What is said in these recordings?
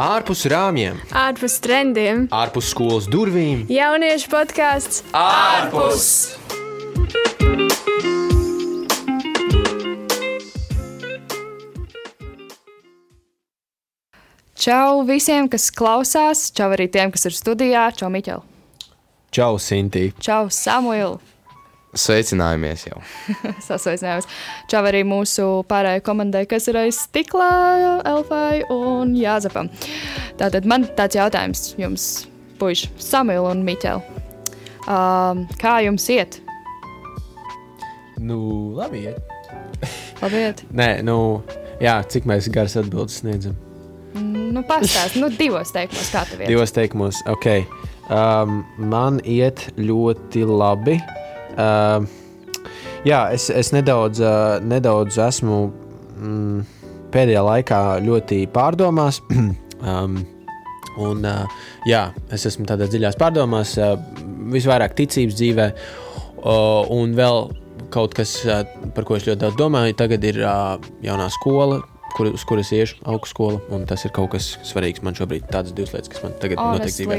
ārpus rāmjiem, ārpus trendiem, ārpus skolas durvīm. jauniešu podkāsts Ārpus! Čau visiem, kas klausās, čau arī tiem, kas ir studijā. Čau, Miķel. Čau, Sintī! Čau, Samuēl. Sveicinājamies jau. Sasveicinājums. Čau arī mūsu pārējai komandai, kas ir aiz stiklā, Elfai un Jāzepam. Tātad man tāds jautājums jums, puiši, Samuēl un Miķel. Um, kā jums iet? Nu, labi. Iet. Labi, iet. Nē, nu, jā, cik mēs garas atbildes sniedzam? Nu, pastāst, nu, divos teikumos, kā tev iet. Divos teikumos, ok. Um, man iet ļoti labi. Um, jā, es, es nedaudz, uh, nedaudz esmu mm, pēdējā laikā ļoti pārdomās. um, un, uh, jā, es esmu tādā dziļās pārdomās, uh, visvairāk ticības dzīvē. Uh, un vēl kaut kas, uh, par ko es ļoti daudz domāju, tagad ir uh, jaunā skola, kur, uz kuras iešu augstskola. un Tas ir kaut kas svarīgs man šobrīd. Tādas divas lietas, kas man tagad notiek dzīvē.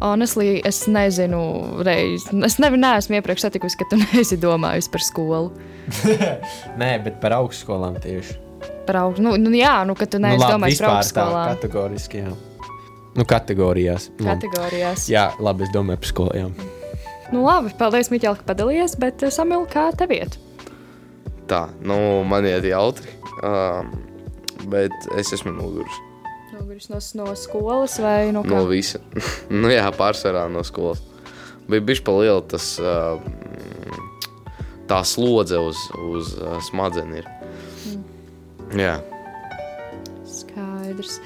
Honestly, es nezinu, reiz. Es nevi, neesmu iepriekš satikusi, ka tu neesi domājis par skolu. Nē, bet par augstskolām tieši. Par augstu. Nu, nu, jā, nu, ka tu neesi labi, domājis par augstskolām. Kategoriski, jā. Nu, kategorijās. Nu, Kategorijās. Jā, labi, es domāju par skolām. Nu, labi, paldies, Miķel, ka padalījies, bet eh, Samuel, kā tev iet? Tā, nu, man iet jautri, um, bet es esmu noguris Noguris no, no skolas vai no kā? no visa. nu, jā, pārsvarā no skolas. Bija bijis pa liela tas, tā slodze uz, uz uh, smadzenes. Jā, Skaidrs.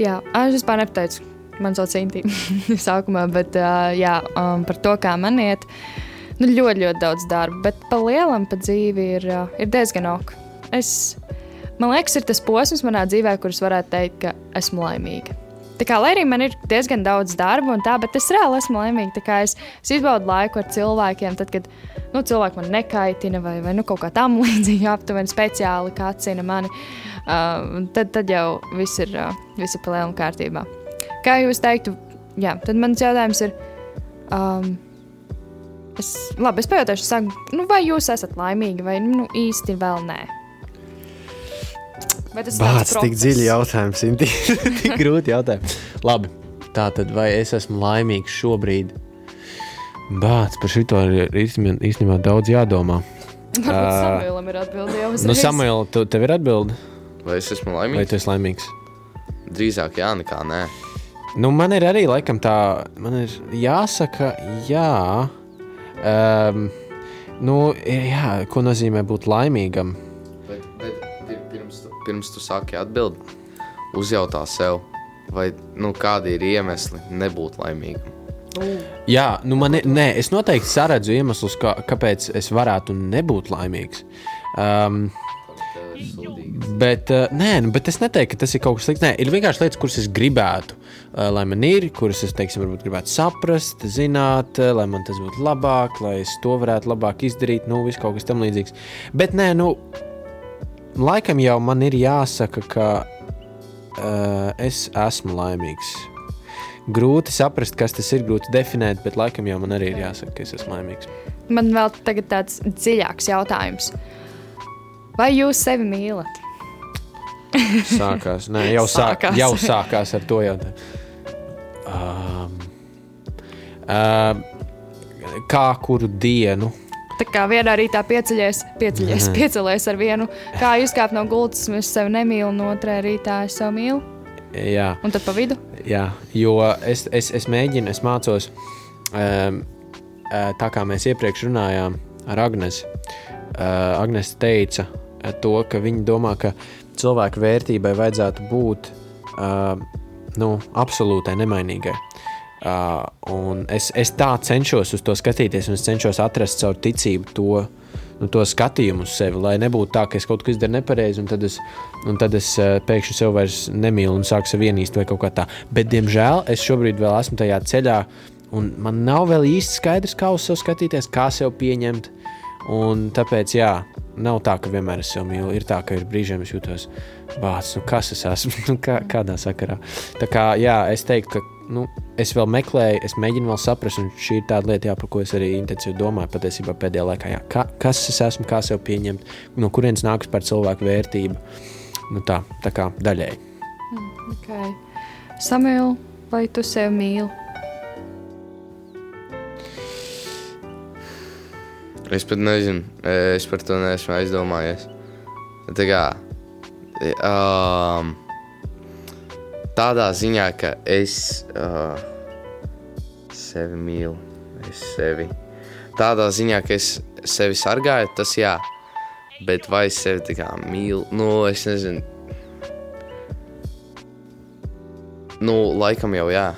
Jā, es vispār nepateicu, man sauc Inti sākumā, bet jā, um, par to, kā man iet. Nu, ļoti, ļoti daudz darba, bet pa lielam pa dzīvi ir, ir diezgan ok. Es, man liekas, ir tas posms manā dzīvē, kurus varētu teikt, ka esmu laimīga. Tā kā, lai arī man ir diezgan daudz darba, un tā, bet es reāli esmu laimīga. Es, es izbaudu laiku ar cilvēkiem, tad, kad nu, cilvēki man nekaitina vai, vai nu, kaut kā tam līdzīga, aptuveni speciāli kacina mani. Uh, tad, tad jau viss ir, uh, viss ir palielinājums kārtībā. Kā jūs teiktu, jā, tad mans jautājums ir. Um, es, labi, es pajautāšu, saku, nu, vai jūs esat laimīgi, vai nu, īsti vēl nē. Vai tas ir tāds Bāc, tik dziļi jautājums, Inti. tik grūti jautājums. Labi, tā tad vai es esmu laimīgs šobrīd? Bāc, par šito ir īstenībā, daudz jādomā. Varbūt Ā, Samuēlam ir atbilde jau uzreiz. Nu, Samuēl, tu, tev ir atbilde? vai es esmu Vai laimīgs? tu esi laimīgs? Drīzāk jā, nekā nē. Nu, man ir arī laikam tā, man ir jāsaka, jā. Um, nu, jā, ko nozīmē būt laimīgam? Pirms tu sāki atbildēt, uzjautā sev, vai nu, kādi ir iemesli nebūt laimīgam. Jā, nu man ir, nē, es noteikti saredzu iemeslus, kā, kāpēc es varētu nebūt laimīgs. Um, Bet, uh, nē, nu, bet es neteiktu, ka tas ir kaut kas slikts. Nē, ir vienkārši lietas, kuras es gribētu, uh, lai man ir, kuras es, teiksim, varbūt gribētu saprast, zināt, uh, lai man tas būtu labāk, lai es to varētu labāk izdarīt, nu, viss kaut kas tam līdzīgs. Bet, nē, nu, laikam jau man ir jāsaka, ka uh, es esmu laimīgs. Grūti saprast, kas tas ir, grūti definēt, bet laikam jau man arī ir jāsaka, ka es esmu laimīgs. Man vēl tāds dziļāks jautājums. Vai jūs sevi mīlat? Sākās, nē, jau, sāk, Sākās. jau sākās ar to jautājumu. Um, um, kā kuru dienu? Tā kā vienā rītā pieceļies, pieceļies, Mhm. piecelies ar vienu, kā izkāpt no gultas, es sevi nemīlu, no otrā rītā es sevi mīlu, Jā, un tad pa vidu. jā jo es, es, es mēģinu, es mācos, um, tā kā mēs iepriekš runājām ar Agnēs. Uh, Agnēs teica to, ka viņa domā, ka cilvēka vērtībai vajadzētu būt uh, nu, absolūtai nemainīgai. Uh, es, es tā cenšos uz to skatīties, un es cenšos atrast caur ticību to, nu, to skatījumu uz sevi, lai nebūtu tā, ka es kaut ko izdaru nepareizi, un tad es, un tad es uh, pēkšņi sev vairs nemīlu un sāku sev ienīst vai kaut kā tā. Bet, diemžēl, es šobrīd vēl esmu tajā ceļā, un man nav vēl īsti skaidrs, kā uz sevi skatīties, kā sev pieņemt. Un tāpēc, jā, nav tā, ka vienmēr es sev mīlu. Ir tā, ka ir brīžiem es jūtos bācis, nu kas es esmu, nu, kā, kādā sakarā. Tā kā, jā, es teiktu, ka nu, es vēl meklēju, es mēģinu vēl saprast, un šī ir tāda lieta, jā, par ko es arī intensīvi domāju patiesībā pēdējā laikā. Jā, kā, kas es esmu, kā sev pieņemt, no kurienes nāks par cilvēku vērtību. Nu, tā, tā kā daļēji. Okay. Samuēl, vai tu sevi mīli? Es pat nezinu, es par to neesmu aizdomājies. Tā kā, um, tādā ziņā, ka es uh, sevi mīlu, es sevi. Tādā ziņā, ka es sevi sargāju, tas jā, bet vai es sevi tā kā mīlu, nu, es nezinu. Nu, laikam jau jā.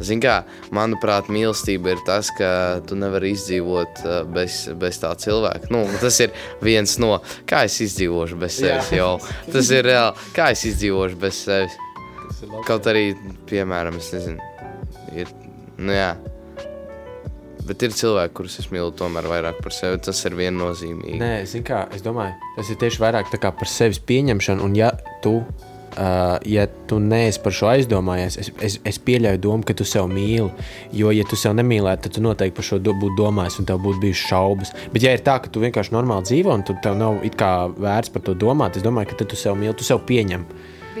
Zini, kā, manuprāt, mīlestība ir tas, ka tu nevari izdzīvot uh, bez, bez tā cilvēka. Nu, tas ir viens no, kā es izdzīvošu bez sevis. Jau. Tas ir reāli, kā es izdzīvošu bez sevis. Kaut arī, piemēram, es nezinu, ir. Nu, jā. Bet ir cilvēki, kurus es mīlu tomēr vairāk par sevi. Tas ir viennozīmīgi. Nē, zini, kā es domāju, tas ir tieši vairāk par sevis pieņemšanu. Un, ja tu, uh, ja tu neesi par šo aizdomājies, es, es, es pieļauju domu, ka tu sev mīli. Jo, ja tu sev nemīlētu, tad tu noteikti par šo do, būtu domājis, un tev būtu bijušas šaubas. Bet, ja ir tā, ka tu vienkārši normāli dzīvo, un tu, tev nav vērts par to domāt, es domāju, ka tu sev mīli, tu sev pieņem.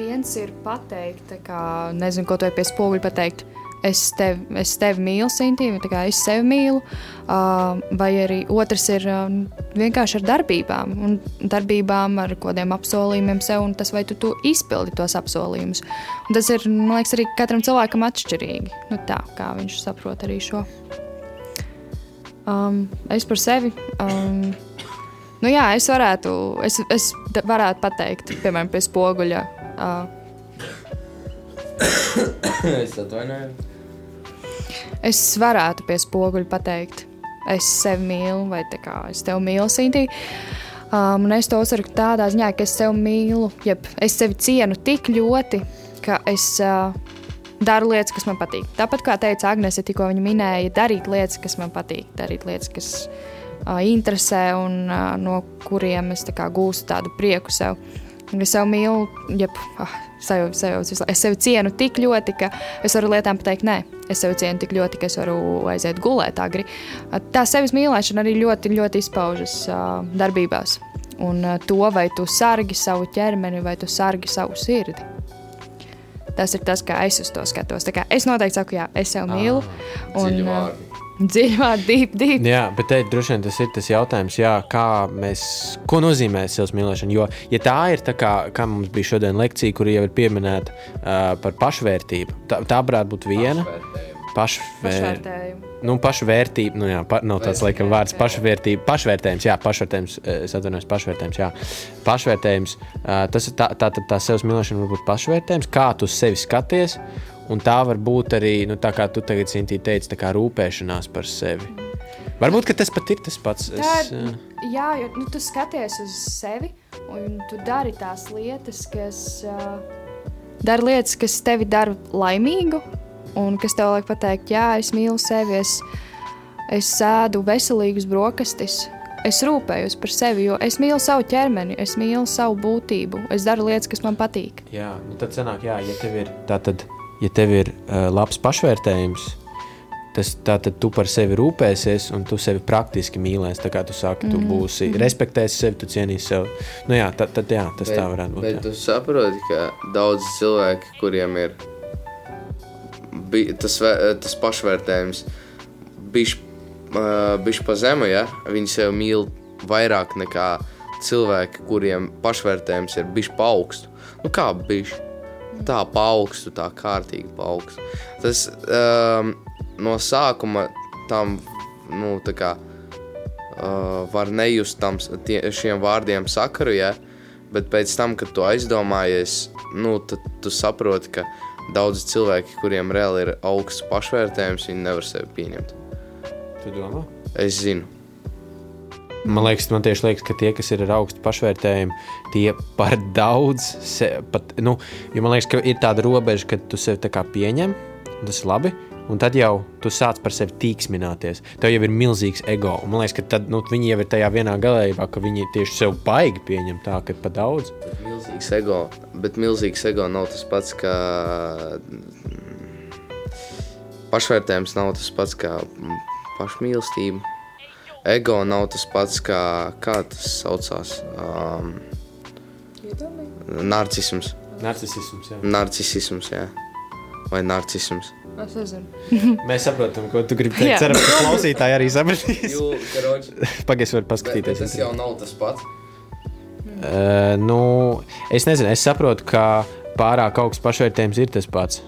Viens ir pateikt, kā, nezinu, ko tu ej pie spoguļa pateikt. Es tevi, es tevi mīlu, Sintīna, tā kā es sevi mīlu. Uh, vai arī otrs ir uh, vienkārši ar darbībām, un darbībām ar kādiem apsolījumiem sev, un tas, vai tu, tu izpildi tos apsolījumus. Un tas ir, man liekas, arī katram cilvēkam atšķirīgi. Nu, tā kā viņš saprot arī šo. Um, es par sevi. Um, nu, jā, es varētu, es, es varētu pateikt, piemēram, pie spoguļa. Uh, es atvainojos. Es varētu pie spoguļa pateikt, es sevi mīlu, vai tā kā es tevi mīlu, Sintī. Um, un es to uzsveru tādā ziņā, ka es sevi mīlu, jeb es sevi cienu tik ļoti, ka es uh, daru lietas, kas man patīk. Tāpat kā teica Agnese, tikko viņa minēja, darīt lietas, kas man patīk, darīt lietas, kas uh, interesē un uh, no kuriem es tā kā gūstu tādu prieku sev. Un Es sev mīlu, jeb, ah, visu laiku. es sevi cienu tik ļoti, ka es varu lietām pateikt, nē, es sevi cienu tik ļoti, ka es varu aiziet gulēt agri. Tā sevis mīlēšana arī ļoti, ļoti izpaužas uh, darbībās. Un uh, to, vai tu sargi savu ķermeni, vai tu sargi savu sirdi. Tas ir tas, kā es uz to skatos. Es noteikti saku, jā, es sev mīlu. dziļi uh, vārdi. Dziļi deep. Jā, bet te droši vien tas ir tas jautājums, jā, kā mēs, ko nozīmē sevis mīlēšana. Jo, ja tā ir tā, kā, kā mums bija šodien lekcija, kur jau ir pieminēta uh, par pašvērtību, tā, tā varētu būt viena. Pašvēr... Pašvērtējumu. Nu, pašvērtība, nu, jā, pa, nav tāds laikam vārds, pašvērtība, pašvērtējums, jā, pašvērtējums, es atvainojos, pašvērtējums, jā, pašvērtējums, uh, tas ir tā, tā, tā, tā sevis mīlēšana var būt pašvērtējums, kā tu uz sevi skaties, un tā var būt arī, nu, tā kā tu tagad, Sintī, teici, tā kā rūpēšanās par sevi. Varbūt, tas pat ir tas pats. Tā Es, ir, uh, jā, jo nu, tu skaties uz sevi un tu dari tās lietas, kas, uh, dari lietas, kas tevi dara laimīgu un kas tev liek pateikt, jā, es mīlu sevi, es, es sēdu veselīgus brokastis. Es rūpējos par sevi, jo es mīlu savu ķermeni, es mīlu savu būtību. Es daru lietas, kas man patīk. Jā, nu tad sanāk, jā, ja tev ir, tātad, ja tev ir uh, labs pašvērtējums, tas tātad tu par sevi rūpēsies un tu sevi praktiski mīlēsi. Tā kā tu saki, tu būsi, respektēsi sevi, tu cienīsi sevi. Nu jā, tad, tad jā, tas bet, tā varētu būt. Bet jā. tu saproti, ka daudz cilvēki, kuriem ir bi, tas, tas pašvērtējums, bišķi pa zemu, ja? viņi sev mīl vairāk nekā cilvēki, kuriem pašvērtējums ir bišķi pa augstu. Nu kā bišķi? Tā pa augstu, tā kārtīgi pa augstu. Tas um, no sākuma tam, nu, tā kā uh, var nejust tam, tie, šiem vārdiem sakaru, ja? bet pēc tam, kad tu aizdomājies, nu, tad tu saproti, ka daudzi cilvēki, kuriem reāli ir augsts pašvērtējums, viņi nevar sevi pieņemt. Tu domā? Es zinu. Man liekas, man tieši liekas, ka tie, kas ir ar augstu pašvērtējumu, tie par daudz, se, pat, nu, jo man liekas, ka ir tāda robeža, ka tu sevi tā kā pieņem, un tas ir labi, un tad jau tu sāc par sevi tīksmināties. Tev jau ir milzīgs ego. Un man liekas, ka tad, nu, viņi jau ir tajā vienā galējībā, ka viņi tieši sev baigi pieņem tā, ka pa daudz. Bet milzīgs ego, bet milzīgs ego nav tas pats, kā pašvērtējums nav tas pats, kā mm, pašmīlestība. Ego nav tas pats, kā, kā tas saucās. Um, narcisms. Narcisms. Jā. Narcisms, jā. Vai narcisms. Es nezinu. Mēs saprotam, ko tu gribi teikt. Ceram, ka klausītāji arī sapratīs. Pagaidzi, var bet, bet paskatīties. tas jau nav tas pats. Uh, nu, es nezinu, es saprotu, ka pārāk augsts pašvērtējums ir tas pats.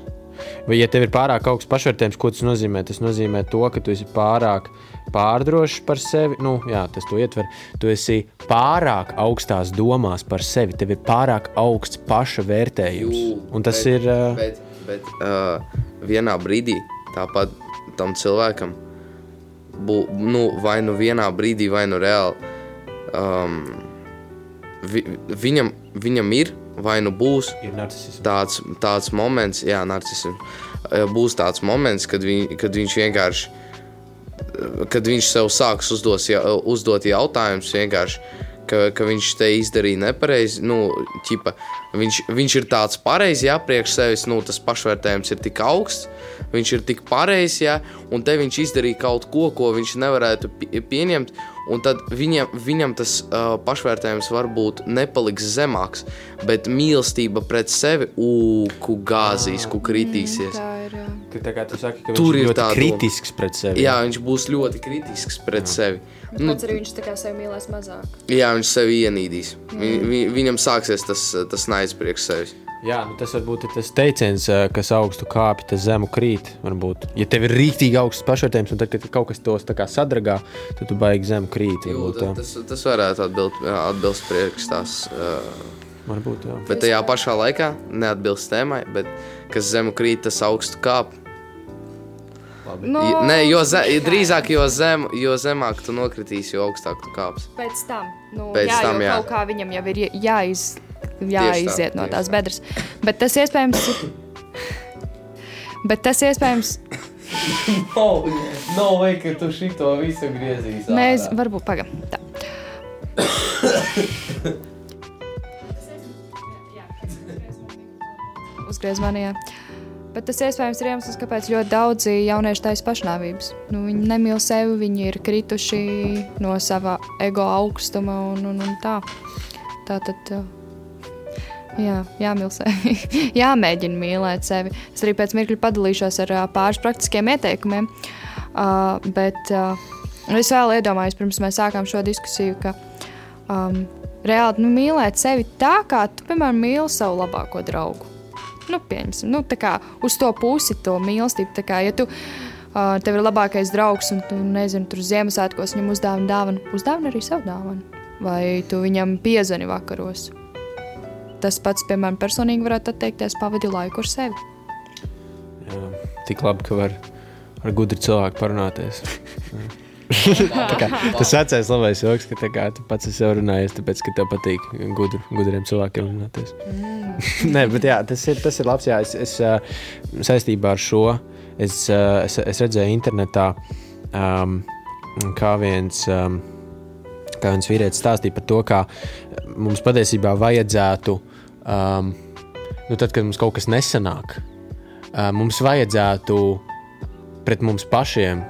Vai, ja tev ir pārāk augsts pašvērtējums, ko tas nozīmē? Tas nozīmē to, ka tu esi pārāk pārdrošs par sevi. Nu, jā, tas to ietver. Tu esi pārāk augstās domās par sevi. Tev ir pārāk augsts paša vērtējums. Jū, Un tas bet, ir. Uh, Bet, bet uh, vienā brīdī tāpat tam cilvēkam, bū, nu, vai nu vienā brīdī, vai nu reāli, um, vi, viņam, viņam ir, vai nu būs tāds, tāds moments, jā, narcisms, uh, būs tāds moments, kad, viņ, kad viņš vienkārši, kad viņš sev sāks uzdos, uzdot jautājumus vienkārši, ka, ka viņš te izdarīja nepareizi, nu, ķipa, viņš, viņš ir tāds pareizs, jā, priekš sevis, nu, tas pašvērtējums ir tik augsts, viņš ir tik pareizs, jā, un te viņš izdarīja kaut ko, ko viņš nevarētu pie- pieņemt, un tad viņam, viņam tas uh, pašvērtējums varbūt nepaliks zemāks, bet mīlestība pret sevi, ūku gāzīs, ku kritīsies. Tā ir. Ka, tā kā tu saki, ka Tur viņš ir ir ļoti tā doma. kritisks pret sevi. Jā, viņš būs ļoti kritisks pret jā. sevi. Nu, Pats arī viņš tā kā sevi mīlēs mazāk. Jā, viņš sevi ienīdīs. Vi, vi, viņam sāksies tas, tas naids priekš sevis. Jā, nu tas varbūt ir tas teiciens, eh, kas augstu kāpj, tas zemu krīt. Varbūt. Ja tev ir rīktīgi augsts pašvērtējums, un tad, kad kaut kas tos sadragā, tad tu baigi zemu krīt. Jū, Varbūt, tas, tas, varētu atbild, atbilst priekšstās. Uh, varbūt jā. bet tajā pašā laikā neatbilst tēmai, bet kas zemu krīt, tas augstu kāp. Nu, Jo, nē, jo ze, drīzāk, jo, zem, jo zemāk tu nokritīsi, jo augstāk tu kāpsi. Pēc tam, nu, Pēc jā, tam, jo jā. kaut kā viņam jau ir jā- jāiz, jāiziet no tieši tās tā. bedres. Bet tas iespējams. Bet tas iespējams, No, no vai, ka tu šito visu griezīs. mēs varbūt pagaidām. Tā. Uzgriez manī. jā. Bet tas iespējams ir iemesls, kāpēc ļoti daudzi jaunieši taisa pašnāvības. Nu, viņi nemīl sevi, viņi ir krituši no sava ego augstuma un, un, un tā. Tā tad. uh, Jā, jāmīl sevi. Jāmēģina mīlēt sevi. Es arī pēc mirkļa padalīšos ar ā, pāris praktiskiem ieteikumiem. Uh, bet uh, es vēl iedomājos, pirms mēs sākām šo diskusiju, ka um, reāli nu, mīlēt sevi tā, kā tu, piemēram, mīli savu labāko draugu. Nu, pieņemsim, nu, tā kā uz to pusi, to mīlestību. Tā kā, ja tu, uh, tev ir labākais draugs un tu, nezini, tur Ziemassvētkos viņam uzdāvini dāvanu, uzdāvini arī savu dāvanu. Vai tu viņam piezvani vakaros. Tas pats, piemēram, personīgi varētu atteikties, pavadi laiku ar sevi. Jā, tik labi, ka var ar gudru cilvēku parunāties. Kā, tas vecais labais joks, ka kā, tu pats esi jau runājies, tāpēc, ka tev patīk gudru, gudriem cilvēkiem runāties. Nē, bet jā, tas ir, tas ir labs. Jā, es, es saistībā ar šo es, es, es redzēju internetā, um, kā viens. Um, kā viens vīrietis stāstīja par to, kā mums patiesībā vajadzētu, um, nu, tad, kad mums kaut kas nesanāk, uh, mums vajadzētu pret mums pašiem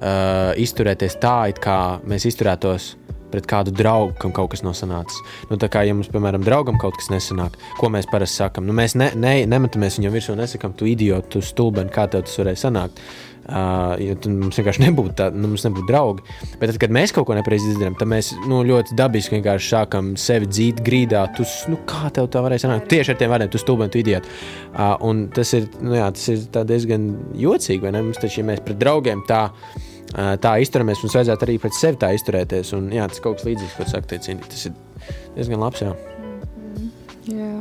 uh, izturēties tā, it kā mēs izturētos pret kādu draugu, kam kaut kas nav sanācis. Nu, tā kā, ja mums, piemēram, draugam kaut kas nesanāk, ko mēs parasti sakām, nu, mēs ne, ne, nemetamies viņam virsū un nesakām, tu idioti, tu stulbeni, kā tev tas varēja sanākt. Uh, jo tad mums vienkārši nebūtu tāda, nu, mums nebūtu draugi. Bet, tad, kad mēs kaut ko nepareizi izdarām, tad mēs nu, ļoti dabiski vienkārši sākam sevi dzīt grīdā. Tu, nu, kā tev tā varēja sanākt? Tieši ar tiem vārdiem, tu stulbeni, tu idioti. Uh, un tas ir, nu, jā, tas ir diezgan jocīgi, vai ne? Mums taču, ja mēs pret draugiem tā, uh, tā izturamies, mums vajadzētu arī pret sevi tā izturēties. Un, jā, tas kaut kas līdzīgs, ko saka Ticīni. Tas ir diezgan labs. Jā. Jā.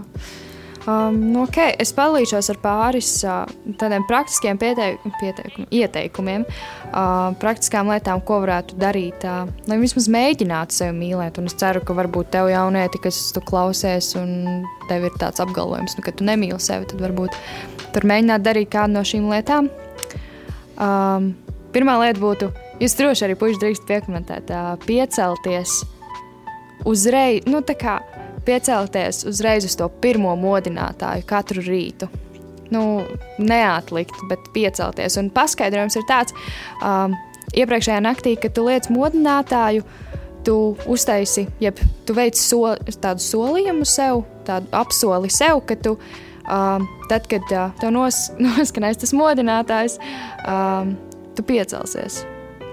Um, nu, okay. Es palīdzos ar pāris uh, tādiem praktiskiem pieteik pieteikum, ieteikumiem, uh, praktiskām lietām, ko varētu darīt, uh, lai vismaz mēģinātu sevi mīlēt. Un es ceru, ka varbūt tev jaunieti, kas tu klausies, un tev ir tāds apgalvojums, nu, ka tu nemīli sevi, tad varbūt tur mēģināt darīt kādu no šīm lietām. Um, pirmā lieta būtu, jūs droši arī puiši drīkst piekomentēt, piecelties uzreiz, nu tā kā piecelties uzreiz uz to pirmo modinātāju katru rītu. Nu, neatlikt, bet piecelties. Un paskaidrojums ir tāds, um, iepriekšējā naktī, kad tu liec modinātāju, tu uztaisi, jeb tu veic so, tādu solījumu sev, tādu apsoli sev, ka tu, um, tad, kad uh, tev nos, noskanēs tas modinātājs, um, tu piecelsies.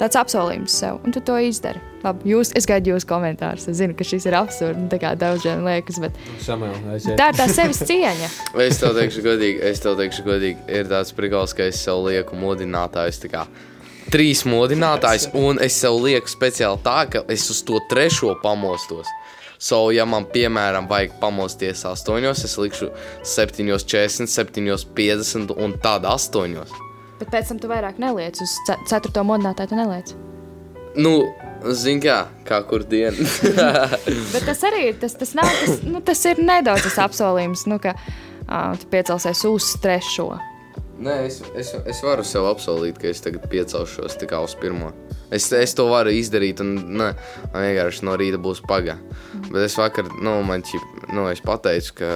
Tāds apsolījums sev, un tu to izdari. Labi, jūs, es gaidu jūsu komentārus. Es zinu, ka šis ir absurds, tā kā daudziem liekas, bet Samuel, tā ir tā sevis cieņa. Es tev teikšu, godīgi, es tev teikšu, godīgi, ir tāds prigals, ka es sev lieku modinātājs. tā kā Trīs modinātājs, un es sev lieku speciāli tā, ka es uz to trešo pamostos. So, ja man, piemēram, vajag pamosties astoņos, es likšu 7,40, 7,50 un tad astoņos. Bet pēc tam tu vairāk neliec uz ce- ceturto modinātāju, tu neliec. Nu, zini, kā, kā kur diena. Bet tas arī ir, tas, tas nav, tas, nu, tas ir nedaudz tas apsolījums, nu, ka uh, tu piecelsies uz trešo. Nē, es, es, es varu sev apsolīt, ka es tagad piecelšos tikai uz pirmo. Es, es to varu izdarīt, un ne, man vienkārši no rīta būs paga. Bet es vakar, nu, man ķip, nu, es pateicu, ka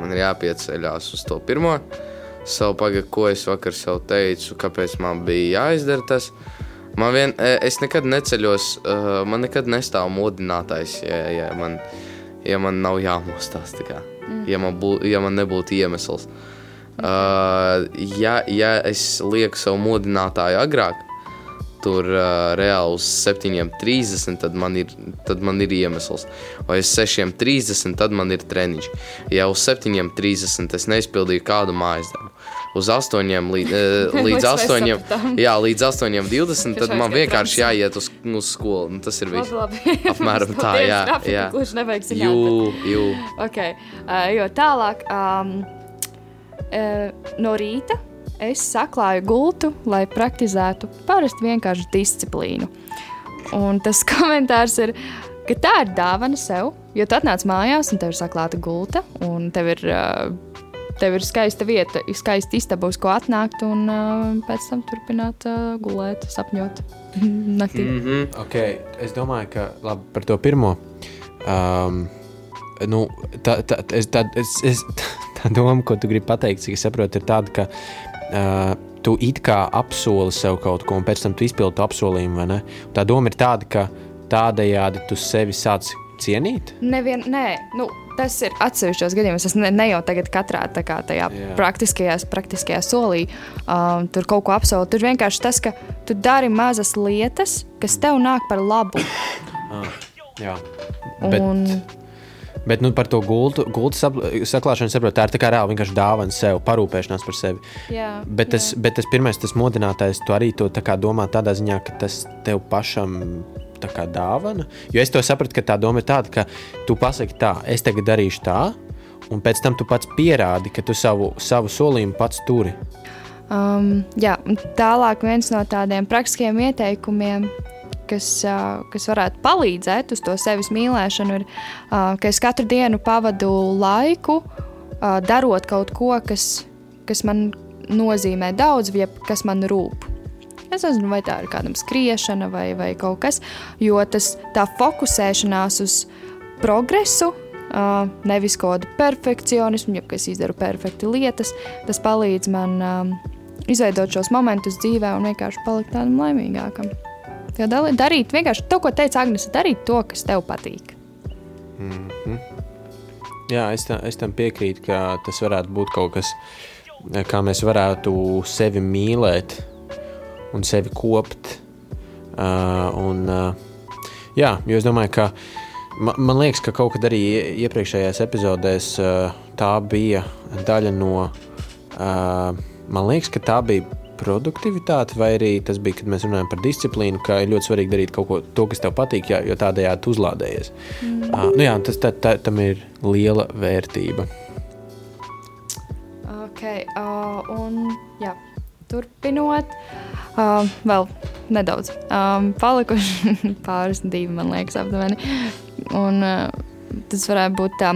man ir jāpieceļās uz to pirmo. Savu paga, ko es vakar sev teicu, kāpēc man bija jāizdara tas. Man vien, e, es nekad neceļos, uh, man nekad nestāv modinātājs, ja, ja, man, ja man nav jāmostās. tā kā. Ja man, bū, ja man nebūtu iemesls. Uh, ja, ja es lieku savu modinātāju agrāk, tur uh, reāli uz 7,30, tad, man ir- tad man ir iemesls. Vai uz 6,30, tad man ir treniņš. Ja uz 7,30 es neizpildīju kādu mājas darbu, uz 8 līdz, uh, līdz Līdz 8, mēs sapratām. jā, līdz 8,20, tad Ka man vienkārši kā jāiet uz, uz skolu. Nu, tas ir viss. Apmēram tā, jā. jā. Kurš nevajag zināt. Jū, jū. Okay. Uh, jo tālāk, um, uh, no rīta es saklāju gultu, lai praktizētu parasti vienkārši disciplīnu. Un tas komentārs ir, ka tā ir dāvana sev, jo tu atnāc mājās un tev ir saklāta gulta, un tev ir, uh, tev ir skaista vieta, skaista istaba, uz ko atnākt, un uh, pēc tam turpināt uh, gulēt, sapņot naktī. Mm -hmm. Okay, es domāju, ka labi, par to pirmo. Um, nu, tā, tā, es, tā, es, es, tā doma, ko tu gribi pateikt, cik es saprotu, ir tāda, ka uh, tu it kā apsoli sev kaut ko, un pēc tam tu izpildi to apsolījumu. vai ne? Tā doma ir tāda, ka tādējādi tu sevi sāc cienīt. Nevien, nē, nu, tas ir atsevišķos gadījumos. Es ne, ne jau tagad katrā tā kā tajā Jā. praktiskajā, praktiskajā solī um, tur kaut ko apsolu. Tur vienkārši tas, ka tu dari mazas lietas, kas tev nāk par labu. Jā. Bet, Un, bet nu, par to gultu, gultu saklāšanu saprotu, tā ir tā kā reāli vienkārši dāvana sev, parūpēšanās par sevi. jā, Bet tas, bet tas pirmais, tas modinātājs, tu arī to tā domā tādā ziņā, ka tas tev pašam tā kā dāvana. Jo es to sapratu, ka tā doma ir tāda, ka tu pasaki tā, es tagad darīšu tā, un pēc tam tu pats pierādi, ka tu savu, savu solījumu pats turi. Um, jā, tālāk viens no tādiem praktiskiem ieteikumiem, kas, uh, kas varētu palīdzēt uz to sevis mīlēšanu, ir, uh, ka es katru dienu pavadu laiku uh, darot kaut ko, kas, kas man nozīmē daudz, vai kas man rūp. Es nezinu, vai tā ir kādam skriešana vai, vai kaut kas, jo tas tā fokusēšanās uz progresu, uh, nevis kaut kādu perfekcionismu, ja es izdaru perfekti lietas, tas palīdz man um, izveidot šos momentus dzīvē un vienkārši palikt tādam laimīgākam. Jo darīt vienkārši to, ko teica Agnese, darīt to, kas tev patīk. Jā, es, tā, es tam piekrītu, ka tas varētu būt kaut kas, kā mēs varētu sevi mīlēt un sevi kopt. Uh, un, uh, jā, jo es domāju, ka man, man liekas, ka kaut kad arī ie- iepriekšējās epizodēs uh, tā bija daļa no. Uh, man liekas, ka tā bija produktivitāte, vai arī tas bija, kad mēs runājam par disciplīnu, ka ir ļoti svarīgi darīt kaut ko to, kas tev patīk, jā, jo tādējādi tu uzlādējies. Mm. Uh, nu jā, tas tā, tā, tam ir liela vērtība. Okay, uh, un, jā, turpinot, uh, vēl nedaudz. Um, palikuši pāris divi, man liekas, aptuveni. Un uh, tas varētu būt tā.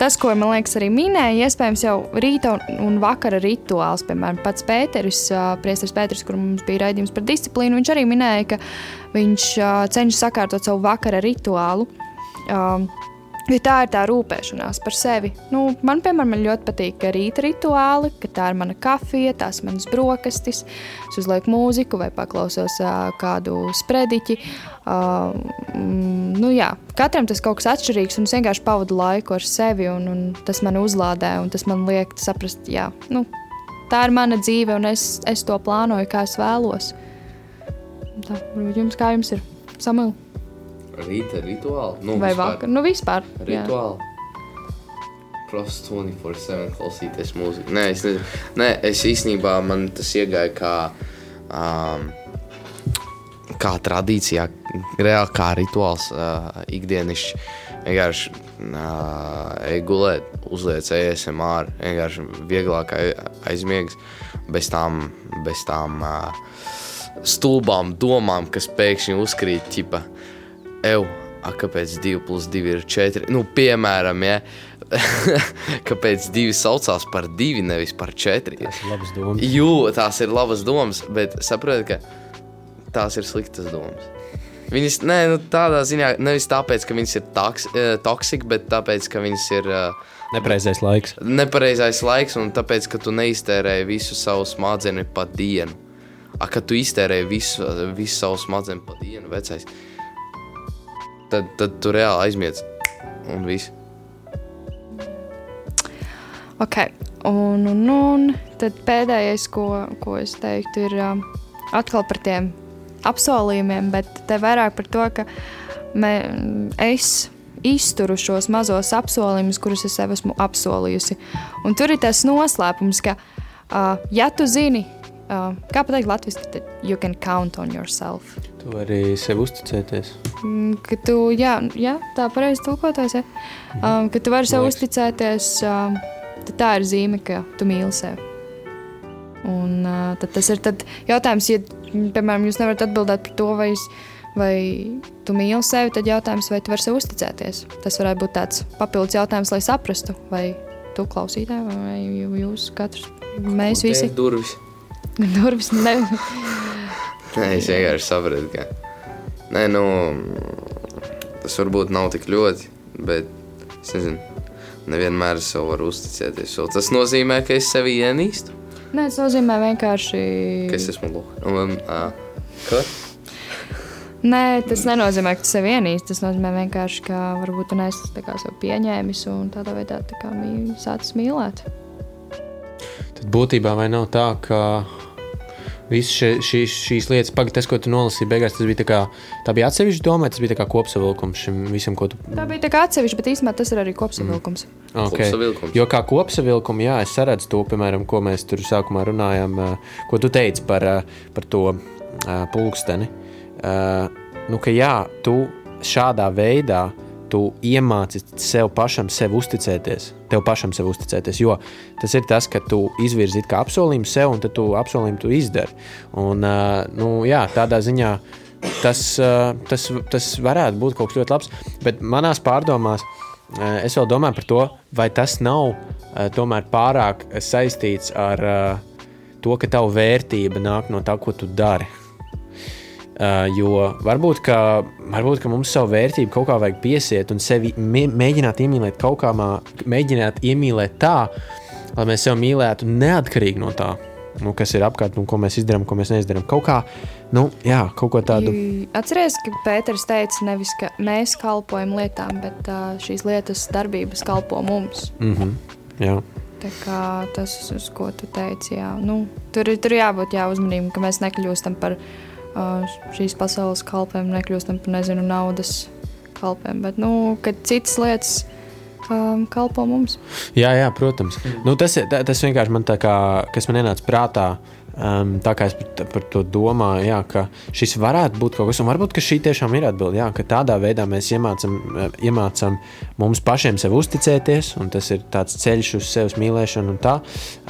tas, ko man liekas, arī minēja, iespējams, jau rīta un, un vakara rituāls. Piemēram, pats Pēteris, uh, Priesteris Pēteris, kur mums bija raidījums par disciplīnu, viņš arī minēja, ka viņš uh, cenšas sakārtot savu vakara rituālu. Um, Jo tā ir tā rūpēšanās par sevi. Nu, man, piemēram, ļoti patīk rīta rituāli, ka tā ir mana kafija, tās manas brokastis. Es uzlieku mūziku vai paklausos uh, kādu sprediķi. Uh, mm, nu, jā, katram tas kaut kas atšķirīgs, un es vienkārši pavadu laiku ar sevi, un, un tas man uzlādē, un tas man liek saprast, jā, nu, tā ir mana dzīve, un es, es to plānoju, kā es vēlos. Tā, jums kā jums ir? Samuel? Rīta rituāli. Nu, Vai vispār vakar? Nu, vispār. Rituāli. Prosts 24-7 klausīties mūziku. Nē, es, nezinu. Nē, es īstenībā man tas iegāja kā, um, kā tradīcijā, reāli kā rituāls uh, ikdienišķi. Vienkārši uh, ej gulēt, uzliec ASMR, vienkārši vieglāk ai- aizmiegs bez tām, bez tām uh, stulbām domām, kas pēkšņi uzkrīt, ķipa, eju, kāpēc 2 plus 2 ir 4? Nu, piemēram, ja, kāpēc 2 saucās par 2, nevis par 4. Tas ir labs domas. Jū, tās ir labas domas, bet saprotiet, ka tās ir sliktas domas. Viņas, nē, nu, tādā ziņā nevis tāpēc, ka viņas ir toks, toksiskas, bet tāpēc, ka viņas ir uh, Nepareizais laiks. nepareizais laiks, un tāpēc, ka tu neiztērēji visu savu smadzenes pa dienu. A, kad tu iztērēji visu, visu savu smadzenes pa dienu, vecais, tad, tad tu reāli aizmiedz. Un viss. Ok, un, un, un tad pēdējais, ko, ko es teiktu, ir um, atkal par tiem apsolījumiem, bet te vairāk par to, ka me, es izturu šos mazos apsolījumus, kurus es sev esmu apsolījusi. Un tur ir tas noslēpums, ka, uh, ja tu zini, uh, kā pateikt latviešu, tad you can count on yourself. Tu vari sev uzticēties. Mm, Ka tu, jā, jā tā pareizi tulkoties, ja? um, ka tu vari sev uzticēties, um, tad tā ir zīme, ka tu mīli sevi. Un uh, tad tas ir tad jautājums, ja, piemēram, jūs nevarat atbildēt par to, vai, vai tu mīli sevi, tad jautājums, vai tu vari sev uzticēties. Tas varētu būt tāds papildus jautājums, lai saprastu, vai tu klausītāji, vai jūs katrs, mēs visi Durvis. durvis ne. Nē, es vienkārši sapratu, ka. Nē, nu. Tas varbūt nav tik ļoti, bet es nezinu. Nevienmēr es sev varu uzticēties. Tas nozīmē, ka es sevi ienīstu, Nē, tas nozīmē vienkārši. ka es esmu lūk. Un, uh, ka? Nē, tas nenozīmē, ka tu sevi ienīsti. Tas nozīmē vienkārši, ka varbūt tu neesi tā kā sev pieņēmis un tādā veidā tā kā mī, sācis mīlēt. Tad būtībā vai nav tā, ka visas šie, šīs, šīs lietas, pagaidi, tas, ko tu nolasīji, beigās tas bija tā kā, tā bija atsevišķi domāts, tas bija tā kā kopsavilkums šim visam, ko tu. Tā bija tā kā atsevišķa, bet īstenībā tas ir arī kopsavilkums. Mm. Okay. Kopsavilkums. Jo kā kopsavilkumu, jā, es redzu to, piemēram, ko mēs tur sākumā runājām, ā, ko tu teici par, ā, par to ā, pulksteni. Nu, ka jā, tu šādā veidā tu iemāci sev pašam sev uzticēties. Tev pašam sev uzticēties. Jo tas ir tas, ka tu izvirzi kā apsolījumu sev, un tad tu apsolījumu tu izdari. Un, ā, nu, jā, tādā ziņā tas, ā, tas, tas varētu būt kaut kas ļoti labs. Bet manās pārdomās Eh, Es vēl domāju par to, vai tas nav tomēr pārāk saistīts ar to, ka tava vērtība nāk no tā, ko tu dari. Uh, jo varbūt ka, varbūt, ka mums savu vērtību kaut kā vajag piesiet un sevi mē- mēģināt iemīlēt kaut kā, mēģināt iemīlēt tā, lai mēs sevi mīlētu neatkarīgi no tā, nu, kas ir apkārt un ko mēs izdarām, ko mēs neizdarām. Kaut kā, nu, jā, kaut ko tādu. Atcerieties, ka Pēters teica, nevis ka mēs kalpojam lietām, bet uh, šīs lietas darbības kalpo mums. Mm -hmm, jā. Tā kā tas, uz ko tu teici, jā. Nu, tur, tur jābūt jā, uzmanīgam, ka mēs nekļūstam par uh, šīs pasaules kalpiem, nekļūstam par nezinu, naudas kalpiem. Bet nu, kad citas lietas um, kalpo mums. Jā, jā, protams. Nu, tas, tas vienkārši man tā kā, kas man ienāca prātā. Um, tā kā es par, par to domāju, jā, ka šis varētu būt kaut kas, un varbūt šī tiešām ir atbilde. Jā, ka tādā veidā mēs iemācām, iemācām mums pašiem sev uzticēties, un tas ir tāds ceļš uz sevis mīlēšanu. un tā.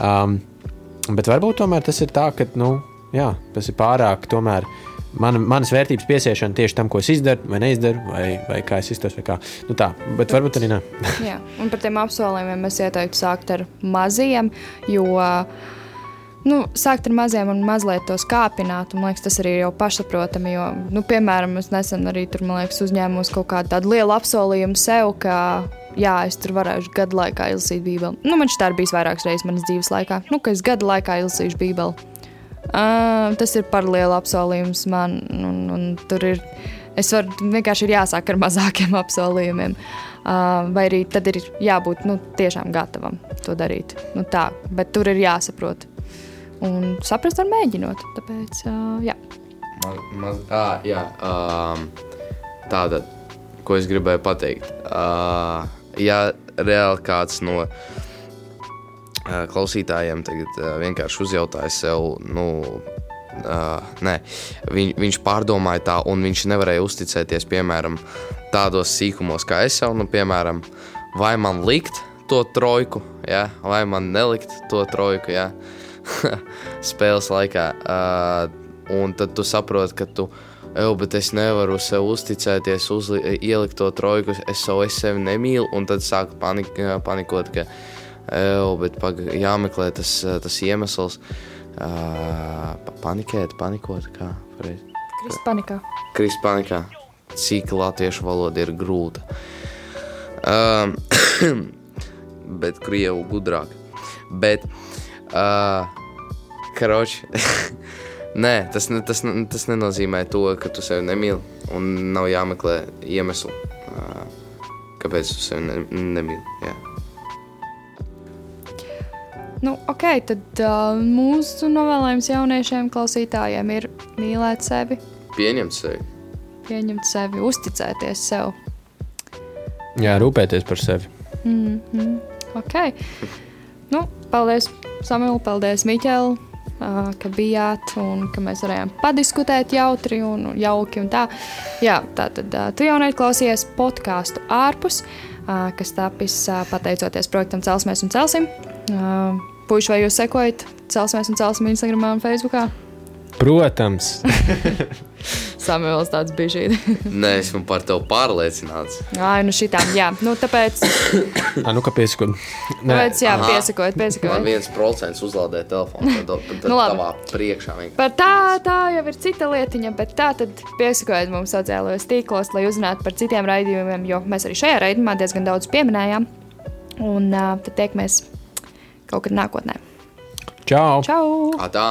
Um, bet varbūt tomēr tas ir tā, ka nu, jā, tas ir pārāk tomēr, mana, manas vērtības piesiešana tieši tam, ko es izdaru, vai neizdaru, vai, vai kā es izturos. Nu, tā, bet varbūt arī ne. Jā, un par tiem apsolījumiem es ieteiktu sākt ar maziem, jo nu, sākt ar maziem un mazliet tos kāpināt. Man liekas, tas arī ir jau pašsaprotami. Jo, nu, piemēram, es nesen arī tur liekas, uzņēmos kaut kādu lielu apsolījumu sev, ka jā, es tur varēšu gadu laikā izlasīt Bībeli. Nu, man šī tā ir bijis vairākas reizes manas dzīves laikā, nu, ka es gadu laikā izlasīšu Bībeli. Uh, tas ir par lielu apsolījumu man, un, un tur ir. Es varu vienkārši ir jāsāk ar mazākiem apsolījumiem. Uh, vai arī tad ir jābūt nu, tiešām gatavam to darīt. Nu, tā, bet tur ir jāsaprot. Un saprast, var mēģinot. Tāpēc, uh, jā. Maz, maz, à, jā um, tāda, ko es gribēju pateikt. Uh, ja reāli kāds no klausītājiem tagad vienkārši uzjautāja sev, nu, uh, nē, viņ, viņš pārdomāja tā, un viņš nevarēja uzticēties, piemēram, tādos sīkumos kā es jau, nu, piemēram, vai man likt to trojku, ja? vai man nelikt to trojku, ja? spēles laikā. Uh, un tad tu saproti, ka tu, Eju, bet es nevaru sev uzticēties, uzli, ielikt to trojku, es savu es sevi nemīlu, un tad sāku panik, panikot, ka, uh, Ew, bet pag, jāmeklē tas, tas iemesls. Uh, panikēt, panikot, kā pareizi. Krist panikā. Krist panikā. Cik latviešu valoda ir grūta. Um, bet krievu gudrāk. Bet, uh, karoči, nē, tas, ne, tas, tas nenozīmē to, ka tu sevi nemīli un nav jāmeklē iemeslu, kāpēc tu sevi ne, nemīli. Jā. Nu, ok, tad uh, mūsu novēlējums jauniešiem, klausītājiem ir mīlēt sevi, Pieņemt sevi. pieņemt sevi, uzticēties sev. Jā, rūpēties par sevi. Mm -hmm. Ok. Nu, paldies, Samuel, paldies, Miķel, uh, ka bijāt un ka mēs varējām padiskutēt jautri un jauki. Un tā. Jā, tā tad uh, tu jaunai klausies podkāstu ārpus, uh, kas tapis uh, pateicoties projektam Celsmēs un Celsim. Uh, Puiši, vai jūs sekojat Celsmēs un Celsim Instagram un Facebook? Protams, Samuels tāds bija šī. Nē, esmu par tevi pārliecināts. Ai, nu šitām, jā. Nu, tāpēc, ah, nu kāpēc? Ko... tāpēc jā, Aha. piesakojot, Man piesakojot. viens procents uzlādē telefonu, tad, tad, Nu, tavā priekšā vienkārši. Par tā, tā jau ir cita lietiņa, bet tā tad piesakojiet mums sociālajos tīklos, lai uzzinātu par citiem raidījumiem, jo mēs arī šajā raidījumā diezgan daudz pieminējām. Un uh, tad tiekamies kaut kad nākotnē. Čau! Čau! Ā, tā.